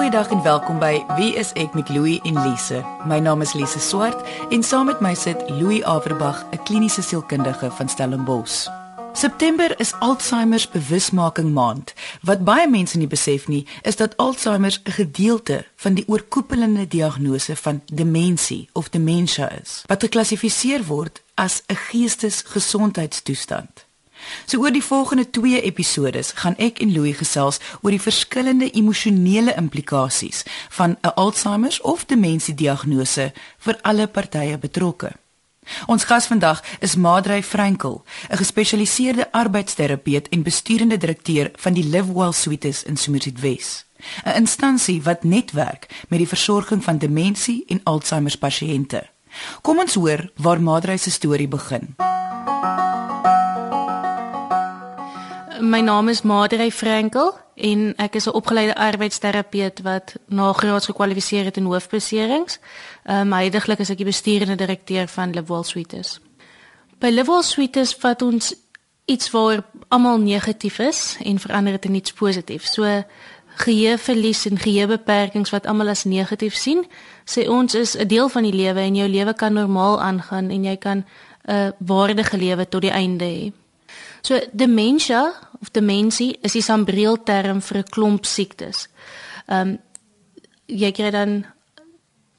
Goeiedag en welkom by Wie is ek met Louie en Lise. My naam is Lise Swart en saam met my sit Louie Averbag, 'n kliniese sielkundige van Stellenbosch. September is Alzheimer bewusmaking maand. Wat baie mense nie besef nie, is dat Alzheimer 'n gedeelte van die oorkoepelende diagnose van demensie of dementia is, wat geklassifiseer word as 'n geestesgesondheidstoestand. So oor die volgende 2 episode gaan ek en Louis gesels oor die verskillende emosionele implikasies van 'n Alzheimer of demensie diagnose vir alle partye betrokke. Ons gas vandag is Madrey Frankel, 'n gespesialiseerde arbeidsterapeut en besturende direkteur van die Livewell Suites in Somerset West. 'n Instansie wat netwerk met die versorging van demensie en Alzheimer pasiënte. Kom ons hoor waar Madrey se storie begin. My naam is Madrey Frankel en ek is 'n opgeleide arbeidsterapeut wat nagraads gekwalifiseer het in hoofbeserings. Ehm um, heidaglik is ek die besturende direkteur van Livewell Suites. By Livewell Suites vat ons iets waar almal negatief is en verander dit in iets positief. So geheueverlies en geheuebeperkings wat almal as negatief sien, sê ons is 'n deel van die lewe en jou lewe kan normaal aangaan en jy kan 'n waardige lewe tot die einde hê. So dementia of demensie is die sambreel term vir 'n klomp siektes. Ehm um, jy kry dan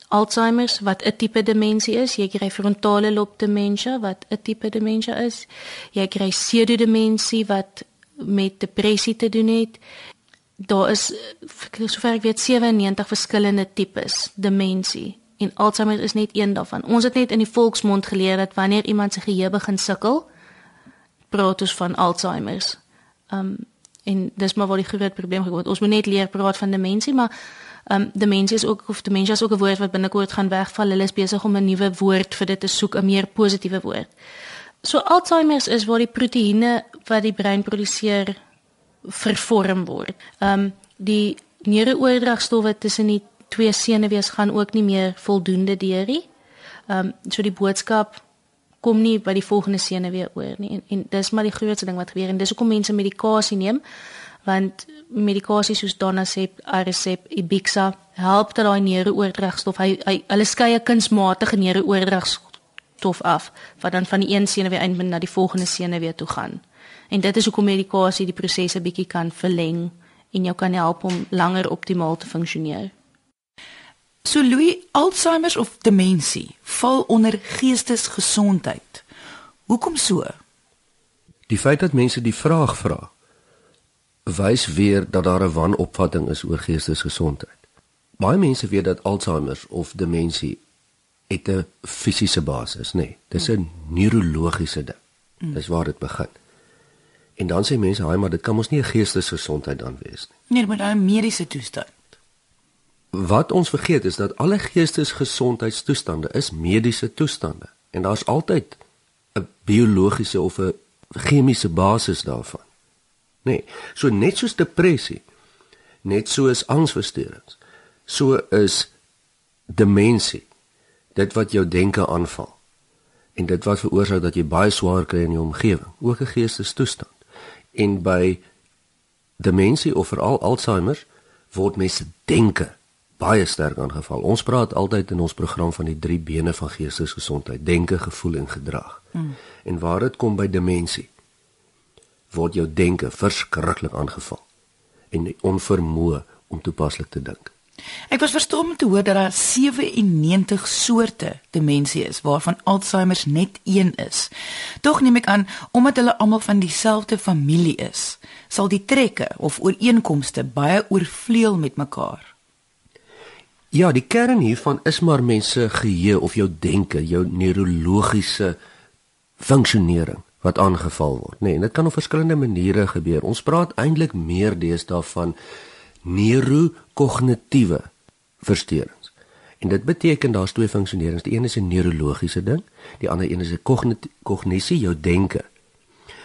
Alzheimer's wat 'n tipe demensie is, jy kry frontale lob demensie wat 'n tipe demensie is. Jy kry pseudodemensie wat met depressie te doen het. Daar is sover ek weet 97 verskillende tipes demensie en Alzheimer is net een daarvan. Ons het net in die volksmond geleer dat wanneer iemand se geheue begin sukkel, praat ons van Alzheimer's. Um en dis maar waar die groot probleem gekom het. Ons moet net leer praat van demensie, maar um demensie is ook of demensie is ook 'n woord wat binnekort gaan wegval. Hulle is besig om 'n nuwe woord vir dit te soek, 'n meer positiewe woord. So Alzheimer's is waar die proteïene wat die brein produseer vervorm word. Um die neurooordragstowwe tussen die twee senuwees gaan ook nie meer voldoende deur nie. Um so die boodskap kom nie by die volgende sene weer oor nie en, en dis maar die grootste ding wat gebeur en dis hoekom mense medikasie neem want medikasie soos Donacep, Aricept, Ibixa help dat daai neurooordragstof hy, hy hulle skei 'n kunsmatige neurooordragstof af wat dan van die een sene weer eintlik na die volgende sene weer toe gaan. En dit is hoekom medikasie die prosesse bietjie kan verleng en jou kan help om langer optimaal te funksioneer. So Louis Alzheimer of demensie val onder geestesgesondheid. Hoekom so? Die feit dat mense die vraag vra wys weer dat daar 'n wanopvatting is oor geestesgesondheid. Baie mense weet dat Alzheimer of demensie het 'n fisiese basis, nê. Nee, dis 'n neurologiese ding. Dis waar dit begin. En dan sê mense, "Haai, maar dit kan mos nie 'n geestesgesondheid dan wees nie." Nee, maar 'n mediese toestand. Wat ons vergeet is dat alle geestesgesondheidstoestande is mediese toestande en daar's altyd 'n biologiese of 'n chemiese basis daarvan. Nee, so net soos depressie, net soos angsversteurings, so is demensie dit wat jou denke aanval en dit wat veroorsaak dat jy baie swaar kry in jou omgewing, ook 'n geestestoestand. En by demensie of veral Alzheimer word mense denke baie sterk aangeval. Ons praat altyd in ons program van die drie bene van geestesgesondheid: denke, gevoel en gedrag. Hmm. En waar dit kom by demensie, word jou denke verskriklik aangeval en onvermoë om toepaslik te dink. Ek was verstom om te hoor dat daar 97 soorte demensie is waarvan Alzheimer net een is. Tog neem ek aan omdat hulle almal van dieselfde familie is, sal die trekke of ooreenkomste baie oorvleuel met mekaar. Ja, die kern hiervan is maar mense geheue of jou denke, jou neurologiese funksionering wat aangeval word, nê. Nee, en dit kan op verskillende maniere gebeur. Ons praat eintlik meer deesdae van neurokognitiewe versteurings. En dit beteken daar's twee funksionerings. Die een is 'n neurologiese ding, die ander een is 'n kognisie, jou denke.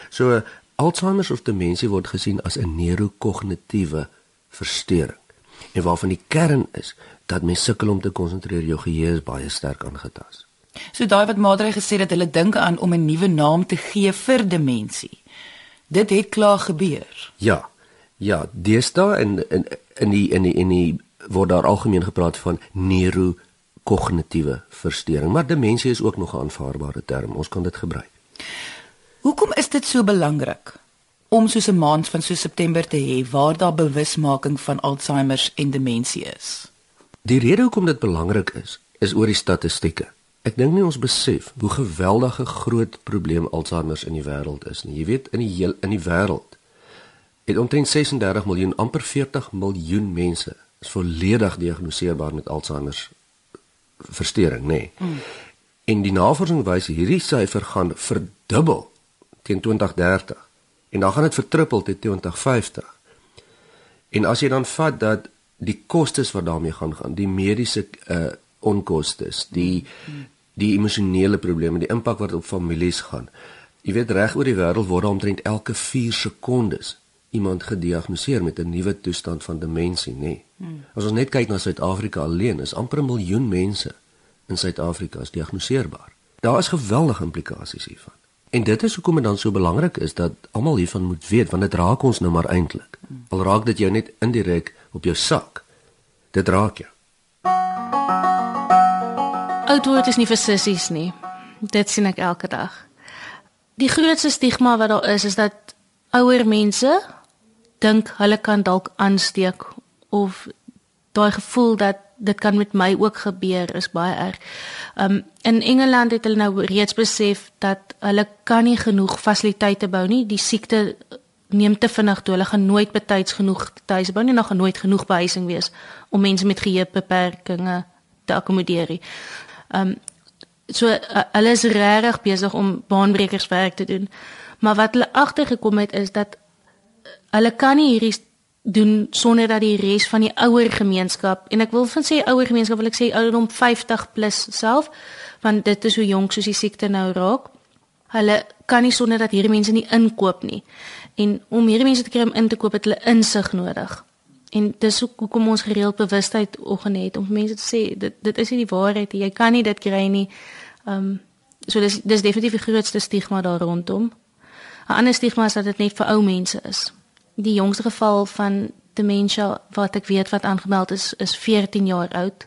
So Alzheimer of demensie word gesien as 'n neurokognitiewe versteuring. En waarvan die kern is dat mens sukkel om te konsentreer, jou geheue is baie sterk aangetast. So daai wat Madre gesê dat hulle dink aan om 'n nuwe naam te gee vir demensie. Dit het klaar gebeur. Ja. Ja, deesdae in in in die in die in die word daar algemeen gepraat van neurokognitiewe verstoring, maar demensie is ook nog 'n aanvaarbare term. Ons kan dit gebruik. Hoekom is dit so belangrik om soos 'n maand van so September te hê waar daar bewusmaking van Alzheimer en demensie is? Die rede hoekom dit belangrik is, is oor die statistieke. Ek dink nie ons besef hoe geweldige groot probleem Alzheimer in die wêreld is nie. Jy weet in die heel in die wêreld het omtrent 36 miljoen amper 40 miljoen mense is volledig gediagnoseerbaar met Alzheimer verstoring, nê. Nee. Mm. En die navorsing wys hierdie syfer gaan verdubbel teen 2030 en dan gaan dit vertrippel teen 2050. En as jy dan vat dat die kostes wat daarmee gaan gaan, die mediese uh onkostes, die die emosionele probleme, die impak wat op families gaan. Jy weet reg oor die wêreld word omtrent elke 4 sekondes iemand gediagnoseer met 'n nuwe toestand van demensie, nê. Nee. Hmm. As ons net kyk na Suid-Afrika alleen, is amper 'n miljoen mense in Suid-Afrika is diagnoseerbaar. Daar is geweldige implikasies hiervan. En dit is hoekom dit dan so belangrik is dat almal hiervan moet weet want dit raak ons nou maar eintlik. Al raak dit jou net indirek op jou sak. Dit raak jou. Oudword is nie vir sissies nie. Dit sien ek elke dag. Die grootste stigma wat daar is is dat ouer mense dink hulle kan dalk aansteek of daai gevoel dat dit kan met my ook gebeur is baie erg. Um in Engeland het hulle nou reeds besef dat hulle kan nie genoeg fasiliteite bou nie. Die siekte neem te vinnig toe. Hulle gaan nooit betyds genoeg tuis bou nie, nog nooit genoeg behuising wees om mense met geheuebeperkings te akkommodeer nie. Um so uh, hulle is regtig besig om baanbrekerswerk te doen. Maar wat hulle agtergekom het is dat hulle kan nie hierdie doen sonder dat die res van die ouer gemeenskap en ek wil van sê ouer gemeenskap wil ek sê ouderdom 50 plus self want dit is hoe jonk soos die siekte nou raak. Hulle kan nie sonder dat hierdie mense nie inkoop nie. En om hierdie mense te kry om in te koop het hulle insig nodig. En dis hoekom ons gereeld bewustheid oggend het om mense te sê dit dit is nie die waarheid nie. Jy kan nie dit kry nie. Ehm um, so dis dis definitief die grootste stigma daar rondom. 'n Ander stigma is dat dit net vir ou mense is die jongste geval van dementia wat ek weet wat aangemeld is is 14 jaar oud.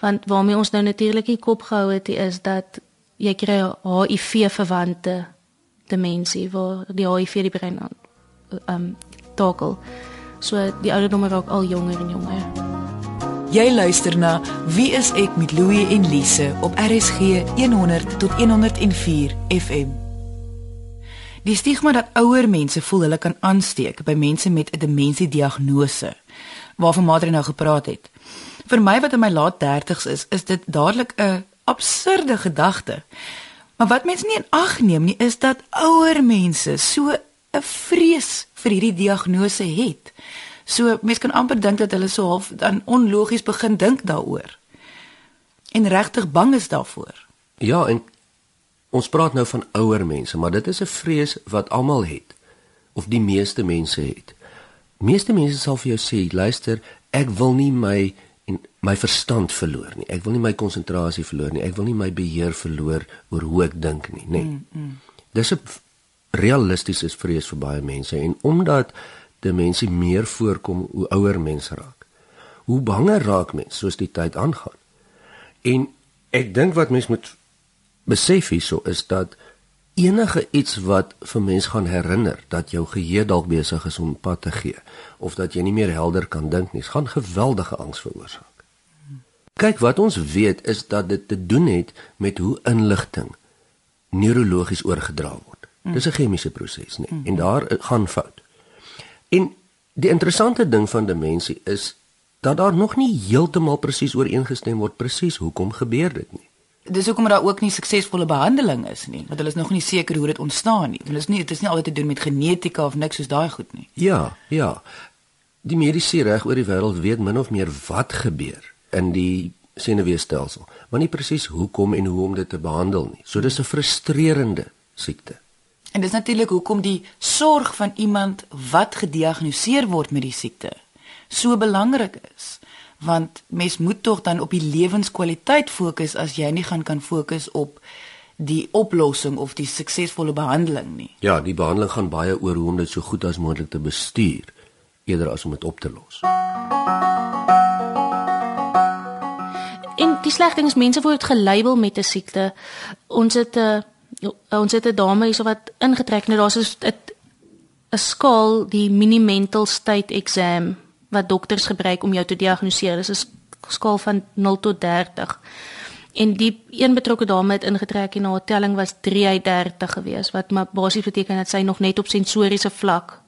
Want waarmee ons nou natuurlik die kop gehou het is dat jy kry HIV verwante demensie waar die HIV die brein aan ehm um, takel. So die ouderdom raak al jonger en jonger. Jy luister na Wie is ek met Louie en Lise op RSG 100 tot 104 FM. Die stigma dat ouer mense voel hulle kan aansteek by mense met 'n demensiediagnose waarvan Madre nou gepraat het. Vir my wat in my laat 30's is, is dit dadelik 'n absurde gedagte. Maar wat mense nie in ag neem nie, is dat ouer mense so 'n vrees vir hierdie diagnose het. So mense kan amper dink dat hulle so half dan onlogies begin dink daaroor. En regtig bang is daarvoor. Ja, en Ons praat nou van ouer mense, maar dit is 'n vrees wat almal het of die meeste mense het. Meeste mense sal vir jou sê, luister, ek wil nie my en my verstand verloor nie. Ek wil nie my konsentrasie verloor nie. Ek wil nie my beheer verloor oor hoe ek dink nie, nê. Nee. Mm, mm. Dis 'n realistiese vrees vir baie mense en omdat demensie meer voorkom hoe ouer mense raak. Hoe banger raak mense soos die tyd aangaan. En ek dink wat mense moet besef hierso is dat enige iets wat vir mens gaan herinner dat jou geheue dalk besig is om pad te gee of dat jy nie meer helder kan dink nie, gaan geweldige angs veroorsaak. Kyk, wat ons weet is dat dit te doen het met hoe inligting neurologies oorgedra word. Dis 'n chemiese proses, nee, en daar gaan fout. En die interessante ding van demensie is dat daar nog nie heeltemal presies ooreengestem word presies hoekom gebeur dit nie. Dis hoekom daar ook nie suksesvolle behandeling is nie, want hulle is nog nie seker hoe dit ontstaan nie. Hulle is nie dit is nie altyd te doen met genetika of niks soos daai goed nie. Ja, ja. Die mediese reg oor die wêreld weet min of meer wat gebeur in die senuweestelsel, maar nie presies hoekom en hoe om dit te behandel nie. So dis 'n frustrerende siekte. En dis natuurlik hoekom die sorg van iemand wat gediagnoseer word met die siekte so belangrik is want mens moet tog dan op die lewenskwaliteit fokus as jy nie gaan kan fokus op die oplossing of die suksesvolle behandeling nie. Ja, die behandeling gaan baie oor hoe om dit so goed as moontlik te bestuur eerder as om dit op te los. MUZIEK sleg ding is mense word gelabel met 'n siekte. Ons het 'n ons het 'n dame hierso wat ingetrek het. Daar's 'n 'n skaal, die mini mental state exam wat dokters gebruik om jou te diagnoseer. Dis 'n skaal van 0 tot 30. En die een betrokke dame het ingetrek en haar telling was 3 uit 30 gewees, wat maar basies beteken dat sy nog net op sensoriese vlak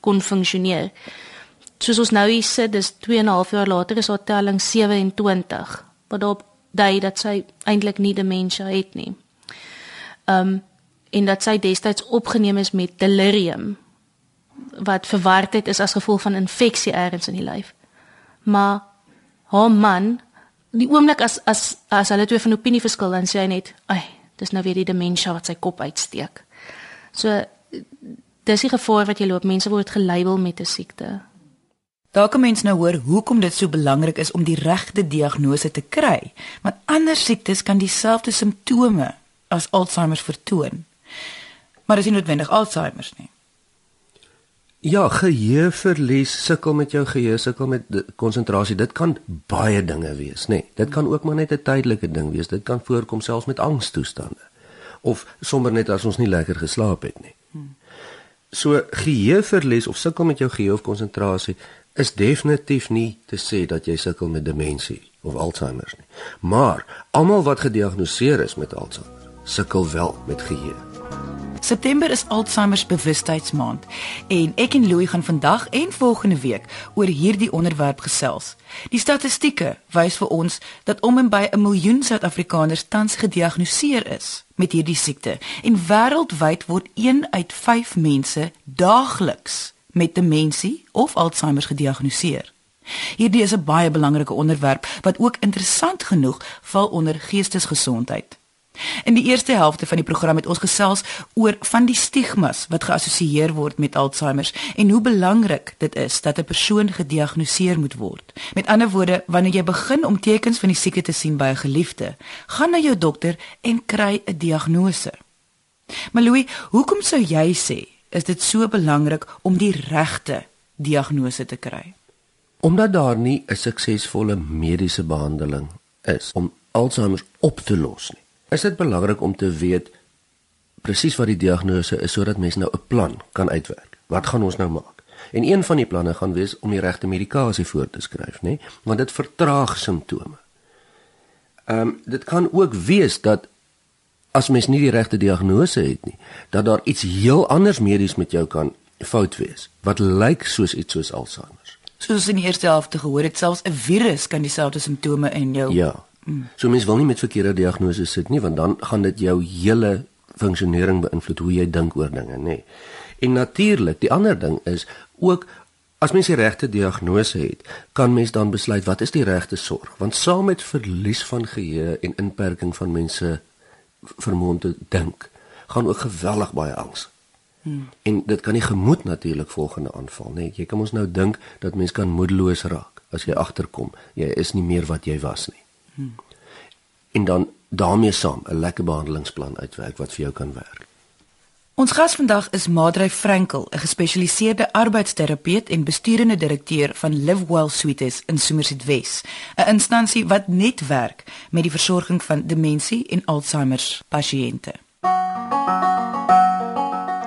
kon funksioneer. Soos ons nou hier sit, dis 2 en 'n half jaar later is haar telling 27, wat daarop dui dat sy eintlik nie demensie het nie. Ehm um, en dat sy destyds opgeneem is met delirium wat verwardheid is as gevolg van infeksie eers in die lyf. Maar haar man, die oomblik as as as hulle twee van opinie verskil dan sê hy net, "Ag, dis nou weer die demensie wat sy kop uitsteek." So dis die gevaar wat jy loop, mense word gelabel met 'n siekte. Daar kan mens nou hoor hoekom dit so belangrik is om die regte diagnose te kry, want ander siektes kan dieselfde simptome as Alzheimer vertoon. Maar dis nie noodwendig Alzheimer nie. Ja, geheueverlies, sukkel met jou geheue, sukkel met konsentrasie. Dit kan baie dinge wees, nê. Nee, dit kan ook maar net 'n tydelike ding wees. Dit kan voorkom selfs met angstoestande of sommer net as ons nie lekker geslaap het nie. So geheueverlies of sukkel met jou geheue of konsentrasie is definitief nie te sê dat jy sukkel met demensie of Alzheimer nie. Maar almal wat gediagnoseer is met Alzheimer, sukkel wel met geheue. September is Alzheimer se bewustheidsmaand en ek en Louie gaan vandag en volgende week oor hierdie onderwerp gesels. Die statistieke wys vir ons dat om en by 'n miljoen Suid-Afrikaners tans gediagnoseer is met hierdie siekte en wêreldwyd word 1 uit 5 mense daagliks met demensie of Alzheimer gediagnoseer. Hierdie is 'n baie belangrike onderwerp wat ook interessant genoeg val onder geestesgesondheid. In die eerste helfte van die program het ons gesels oor van die stigmas wat geassosieer word met Alzheimer en hoe belangrik dit is dat 'n persoon gediagnoseer moet word. Met ander woorde, wanneer jy begin om tekens van die siekte te sien by 'n geliefde, gaan na jou dokter en kry 'n diagnose. Maar Louis, hoekom sou jy sê is dit so belangrik om die regte diagnose te kry? Omdat daar nie 'n suksesvolle mediese behandeling is om Alzheimer op te los nie is dit belangrik om te weet presies wat die diagnose is sodat mense nou 'n plan kan uitwerk. Wat gaan ons nou maak? En een van die planne gaan wees om die regte medikasie voor te skryf, nê? Want dit vertraag simptome. Ehm um, dit kan ook wees dat as mens nie die regte diagnose het nie, dat daar iets heel anders medies met jou kan fout wees wat lyk soos iets soos Alzheimer. Soos in die eerste helfte gehoor het, selfs 'n virus kan dieselfde simptome in jou Ja, So mense wil nie met verkeerde diagnose sit nie want dan gaan dit jou hele funksionering beïnvloed hoe jy dink oor dinge, nê. En natuurlik, die ander ding is ook as mens die regte diagnose het, kan mens dan besluit wat is die regte sorg? Want saam met verlies van geheue en inperking van mense vermoë om te dink, gaan ook geweldig baie angs. Hmm. En dit kan die gemoed natuurlik volgende aanval, nê. Jy kan ons nou dink dat mens kan moedeloos raak as jy agterkom jy is nie meer wat jy was nie. Hmm. En dan daarmee saam 'n lekker behandelingsplan uitwerk wat vir jou kan werk. Ons gas vandag is Madrey Frankel, 'n gespesialiseerde arbeidsterapeut en besturende direkteur van Livewell Suites in Somerset Wes, 'n instansie wat net werk met die versorging van demensie en Alzheimer pasiënte.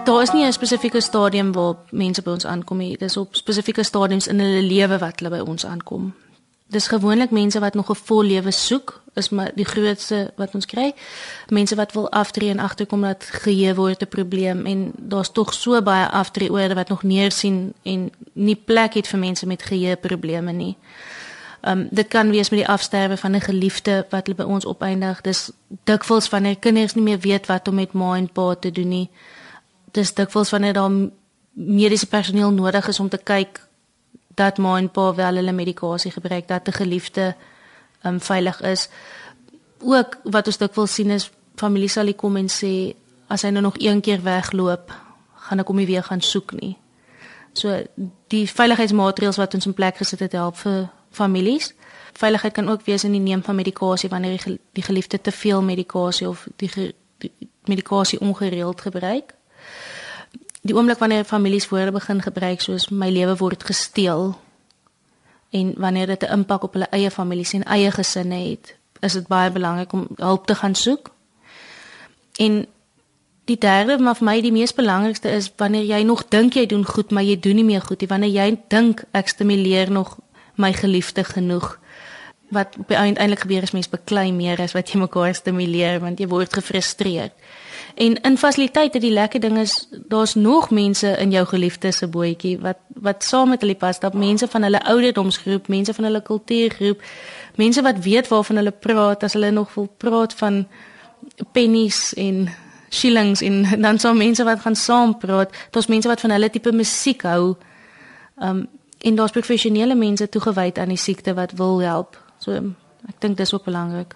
Daar is nie 'n spesifieke stadium waar mense by ons aankom nie. Dis op spesifieke stadiums in hulle lewe wat hulle by ons aankom dis gewoonlik mense wat nog 'n vol lewe soek is maar die grootste wat ons kry mense wat wil aftree en agterkom dat geheue word 'n probleem en daar's tog so baie aftreeorde wat nog neersien en nie plek het vir mense met geheue probleme nie. Ehm um, dit kan wees met die afsterwe van 'n geliefde wat hulle by ons opeindig. Dis dikwels wanneer kinders nie meer weet wat om met ma en pa te doen nie. Dis dikwels wanneer daar mediese personeel nodig is om te kyk dat ma en pa wel hulle medikasie gebruik dat 'n geliefde um, veilig is. Ook wat ons dikwels sien is familie sal kom en sê as hy nou nog een keer wegloop, gaan ek hom nie weer gaan soek nie. So die veiligheidsmaatreëls wat ons in plek gesit het help vir families. Veiligheid kan ook wees in die neem van medikasie wanneer die geliefde te veel medikasie of die, die medikasie ongereeld gebruik die oomblik wanneer families woorde begin gebruik soos my lewe word gesteel en wanneer dit 'n impak op hulle eie families en eie gesinne het, is dit baie belangrik om hulp te gaan soek. En die derde maar vir my die mees belangrikste is wanneer jy nog dink jy doen goed, maar jy doen nie meer goed nie. Wanneer jy dink ek stimuleer nog my geliefde genoeg wat op die einde gebeur is mens beklei meer as wat jy mekaar stimuleer want jy word gefrustreerd. En in fasiliteite die lekker ding is daar's nog mense in jou geliefde se bootjie wat wat saam met hulle pas, dat mense van hulle ouderdomsgroep, mense van hulle kultuurgroep, mense wat weet waarvan hulle praat as hulle nog wil praat van pennies en shillings en dan so mense wat gaan saam praat. Daar's mense wat van hulle tipe musiek hou. Um en daar's professionele mense toegewy aan die siekte wat wil help. So ek dink dis ook belangrik.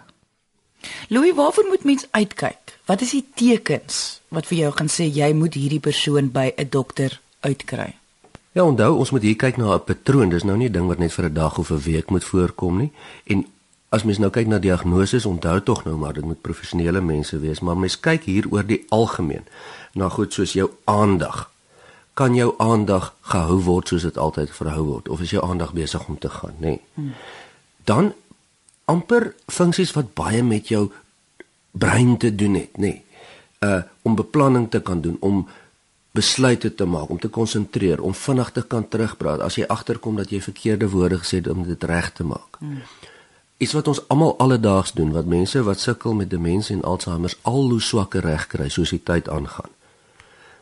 Louis, waarvoor moet mens uitkyk? Wat is die tekens wat vir jou gaan sê jy moet hierdie persoon by 'n dokter uitkry? Ja, onthou, ons moet hier kyk na 'n patroon. Dis nou nie 'n ding wat net vir 'n dag of 'n week moet voorkom nie. En as mens nou kyk na diagnose, onthou tog nou maar dit moet professionele mense wees, maar mens kyk hier oor die algemeen na goed soos jou aandag. Kan jou aandag gehou word soos dit altyd verhou word of is jou aandag besig om te gaan, nê? Nee. Hmm dan amper funksies wat baie met jou brein te doen het, nê. Nee. Uh om beplanning te kan doen, om besluite te maak, om te konsentreer, om vinnig te kan terugpraat as jy agterkom dat jy verkeerde woorde gesê het om dit reg te maak. Hmm. Iets wat ons almal alledaags doen, wat mense wat sukkel met demensie en Alzheimer al hoe swakker reg kry soos die tyd aangaan.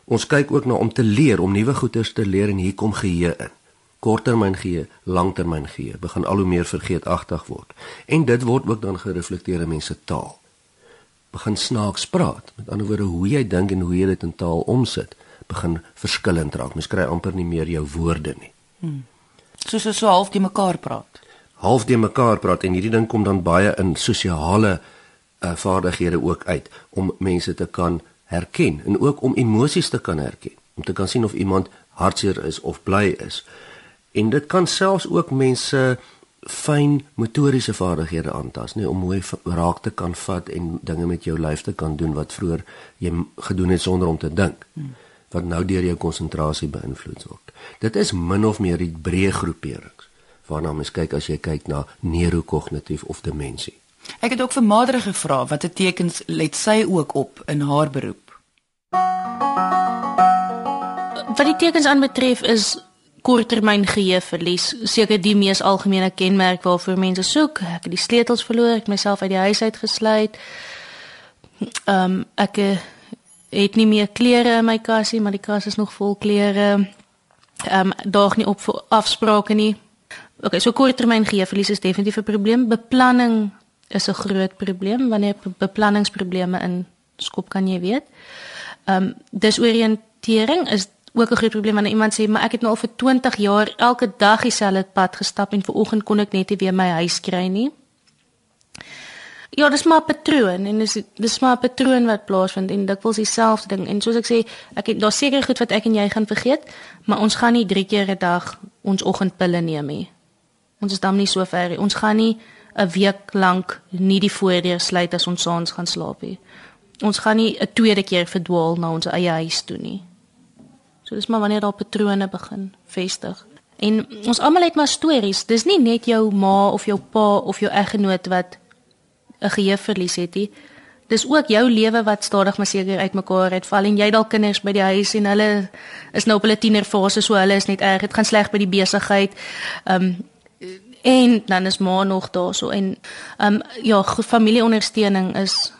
Ons kyk ook na om te leer, om nuwe goeders te leer en hier kom geheue in korttermyn gee, langtermyn gee, begin al hoe meer vergeetagtig word. En dit word ook dan gereflekteer in mense taal. Begin snaaks praat. Met ander woorde, hoe jy dink en hoe jy dit in taal omsit, begin verskillend raak. Mens kry amper nie meer jou woorde nie. Hmm. Soos so, so half die mekaar praat. Half die mekaar praat en hierdie ding kom dan baie in sosiale uh, vaardighede ook uit om mense te kan herken en ook om emosies te kan herken, om te kan sien of iemand hartseer is of bly is. En dit kan selfs ook mense fyn motoriese vaardighede aantas, nê, om mooi raak te kan vat en dinge met jou lyf te kan doen wat vroeër jy gedoen het sonder om te dink. Wat nou deur jou konsentrasie beïnvloed word. Dit is min of meer die breë groeperings waarna mens kyk as jy kyk na neurokognitief of demensie. Ek het ook vir Madre gevra watter tekens let sy ook op in haar beroep. Wat die tekens aanbetref is korttermyn geheueverlies seker die mees algemene kenmerk waarvoor mense soek. Ek het die sleutels verloor, ek myself uit die huis uit gesluit. Ehm um, ek eh, het nie meer klere in my kasie, maar die kas is nog vol klere. Ehm um, daag nie op vir afsprake nie. OK, so korttermyn geheueverlies is definitief 'n probleem. Beplanning is 'n groot probleem wanneer beplanningsprobleme in skop kan jy weet. Ehm um, disoriëntering is ook 'n groot probleem wanneer iemand sê maar ek het nou al vir 20 jaar elke dag dieselfde pad gestap en vanoggend kon ek net nie weer my huis kry nie. Ja, dis maar 'n patroon en dis dis maar 'n patroon wat plaasvind en dikwels dieselfde ding en soos ek sê, ek het daar seker goed wat ek en jy gaan vergeet, maar ons gaan nie 3 keer 'n dag ons oggendpille neem nie. Ons is dan nie so ver nie. Ons gaan nie 'n week lank nie die voordeur sluit as ons saans gaan slaap nie. Ons gaan nie 'n tweede keer verdwaal na ons eie huis toe nie. So dis maar wanneer daar patrone begin vestig. En ons almal het maar stories. Dis nie net jou ma of jou pa of jou eggenoot wat 'n geheueverlies het nie. Dis ook jou lewe wat stadig maar seker uitmekaar uitval en jy dalk kinders by die huis en hulle is nou op hulle tienerfase so hulle is net erg. Dit gaan sleg by die besigheid. Ehm um, en dan is ma nog daar so en ehm um, ja, familieondersteuning is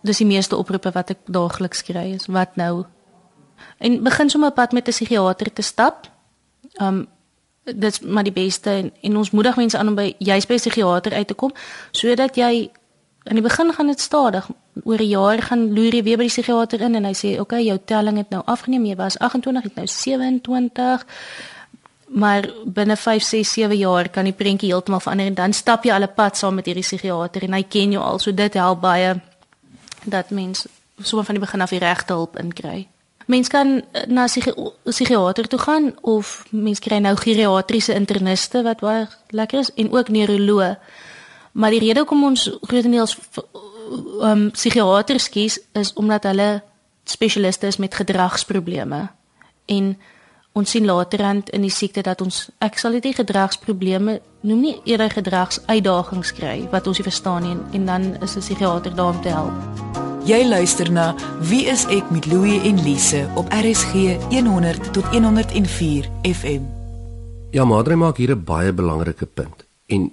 dis die meeste oproepe wat ek daagliks kry is wat nou en begin sommer pad met 'n psigiater te stap. Um dit's maar die beste en, en ons moedig mense aan om by juis by 'n psigiater uit te kom sodat jy in die begin gaan dit stadig oor 'n jaar gaan loer jy weer by die psigiater in en hy sê oké okay, jou telling het nou afgeneem jy was 28 het nou 27 maar binne 5 6 7 jaar kan die prentjie heeltemal verander en dan stap jy al 'n pad saam met hierdie psigiater en hy ken jou al so dit help baie dat mens sommer van die begin af die regte hulp inkry Mens kan eh, na 'n psigiater toe gaan of mens kry nou geriatriese interniste wat baie lekker is en ook neuroloë. Maar die rede hoekom ons grootendeels um psigiaters kies is omdat hulle spesialiste is met gedragsprobleme. En ons sien laterand in die siekte dat ons ek sal dit nie gedragsprobleme noem nie eerder gedragsuitdagings kry wat ons nie verstaan nie en dan is 'n psigiater daar om te help. Jy luister na Wie is ek met Louie en Lise op RSG 100 tot 104 FM. Ja, Madre maak hier 'n baie belangrike punt en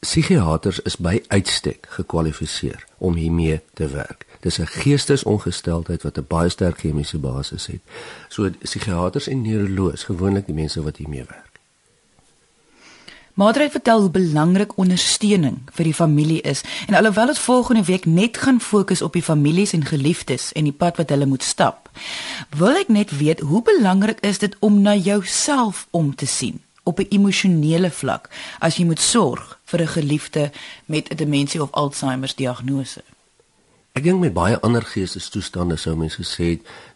psigiaters is by uitstek gekwalifiseer om hiermee te werk. Dis 'n geestesongesteldheid wat 'n baie sterk chemiese basis het. So psigiaters en neuroloë, gewoonlik die mense wat hiermee werk. Madre vertel hoe belangrik ondersteuning vir die familie is en alhoewel dit volgende week net gaan fokus op die families en geliefdes en die pad wat hulle moet stap, wil ek net weet hoe belangrik is dit om na jouself om te sien op 'n emosionele vlak as jy moet sorg vir 'n geliefde met 'n demensie of Alzheimer diagnose. Ek dink met baie ander geestestoestande sou mense sê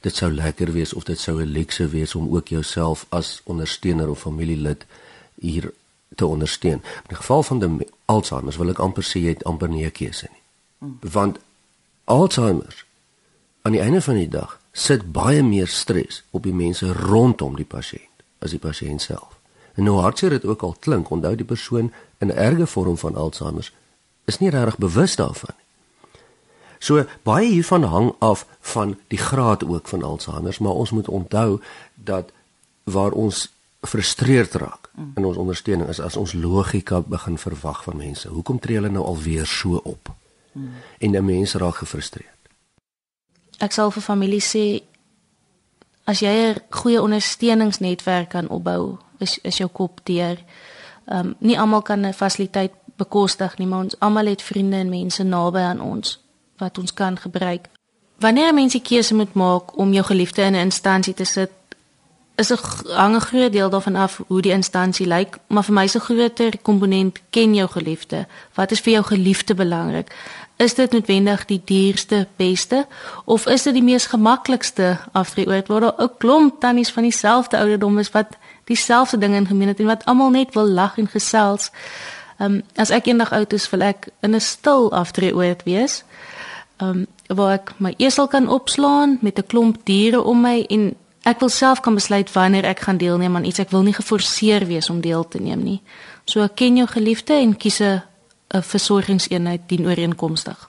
dit sou lekker wees of dit sou 'n lekse wees om ook jouself as ondersteuner of familielid hier te ondersteun. In die geval van die Alzheimer wil ek amper sê jy het amper nie 'n keuse nie. Hmm. Want Alzheimer aan die einde van die dag sit baie meer stres op die mense rondom die pasiënt as die pasiënt self. En nou hartseer dit ook al klink, onthou die persoon in 'n erge vorm van Alzheimer is nie regtig bewus daarvan nie. So baie hiervan hang af van die graad ook van Alzheimer, maar ons moet onthou dat waar ons frustreerd raak mm. in ons ondersteuning is as ons logika begin verwag van mense. Hoekom tree hulle nou alweer so op? Mm. En 'n mens raak gefrustreerd. Ek sal vir familie sê as jy 'n goeie ondersteuningsnetwerk kan opbou, is is jou kop deur. Ehm um, nie almal kan 'n fasiliteit bekostig nie, maar ons almal het vriende en mense naby aan ons wat ons kan gebruik. Wanneer 'n mens die keuse moet maak om jou geliefde in 'n instansie te sit, is 'n hang 'n groot deel daarvan af hoe die instansie lyk, maar vir my is 'n groter komponent ken jou geliefde. Wat is vir jou geliefde belangrik? Is dit noodwendig die duurste, beste of is dit die mees gemaklikste afdrieoort waar daar 'n klomp tannies van dieselfde ouderdom is wat dieselfde dinge in gemeen het en wat almal net wil lag en gesels? Ehm um, as ek eendag oud is, wil ek in 'n stil afdrieoort wees. Ehm um, waar ek my esel kan opslaan met 'n klomp diere om my en ek wil self kan besluit wanneer ek gaan deelneem aan iets. Ek wil nie geforseer wees om deel te neem nie. So ken jou geliefde en kies 'n versorgingseenheid dien ooreenkomstig.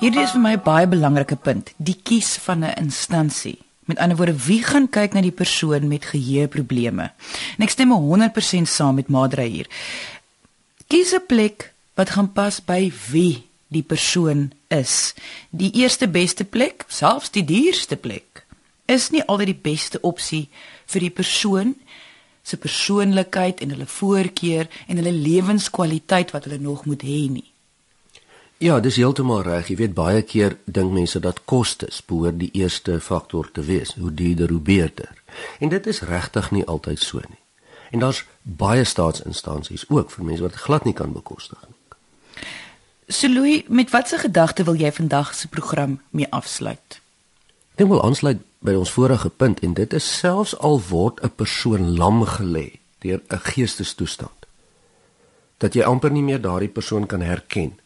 Hierdie is vir my 'n baie belangrike punt, die kies van 'n instansie. Met ander woorde, wie gaan kyk na die persoon met geheueprobleme? En ek stem 100% saam met Madra hier. Kies 'n plek wat gaan pas by wie die persoon is. Die eerste beste plek, selfs die duurste plek, is nie altyd die beste opsie vir die persoon se persoonlikheid en hulle voorkeur en hulle lewenskwaliteit wat hulle nog moet hê nie. Ja, dis heeltemal reg. Jy weet baie keer dink mense dat kostes behoort die eerste faktor te wees. Hoe duurder hoe beter. En dit is regtig nie altyd so nie. En daar's baie staatsinstansies ook vir mense wat glad nie kan bekostig nie. So Louis, met watter gedagte wil jy vandag se program mee afsluit? Ek wil aansluit by ons vorige punt en dit is selfs al word 'n persoon lam gelê deur 'n geestestoestand dat jy amper nie meer daardie persoon kan herken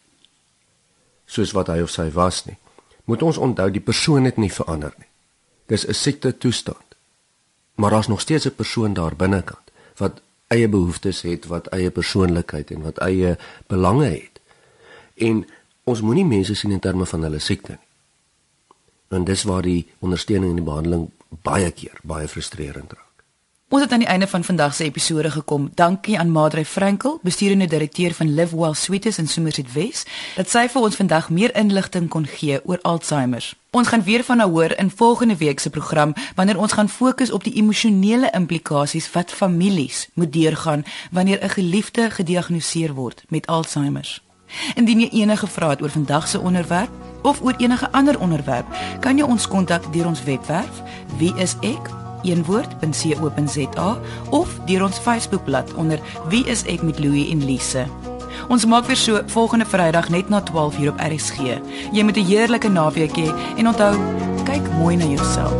soos wat hy of sy was nie. Moet ons onthou die persoon het nie verander nie. Dis 'n siekte toestand. Maar daar's nog steeds 'n persoon daar binnekant wat eie behoeftes het, wat eie persoonlikheid en wat eie belange het. En ons moenie mense sien in terme van hulle siekte nie. En dis waar die ondersteuning en die behandeling baie keer baie frustrerend raak. Ons het aan die einde van vandag se episode gekom. Dankie aan Madre Frankel, bestuurende direkteur van Live Well Sweeties in Somerset West, dat sy vir ons vandag meer inligting kon gee oor Alzheimer. Ons gaan weer van haar hoor in volgende week se program wanneer ons gaan fokus op die emosionele implikasies wat families moet deurgaan wanneer 'n geliefde gediagnoseer word met Alzheimer. Indien jy enige vrae het oor vandag se onderwerp of oor enige ander onderwerp, kan jy ons kontak deur ons webwerf wieisek eenwoord.co.za of deur ons Facebookblad onder wie is ek met Louie en Lise. Ons maak weer so volgende Vrydag net na 12:00 op RSG. Jy moet 'n heerlike naweek hê en onthou, kyk mooi na jouself.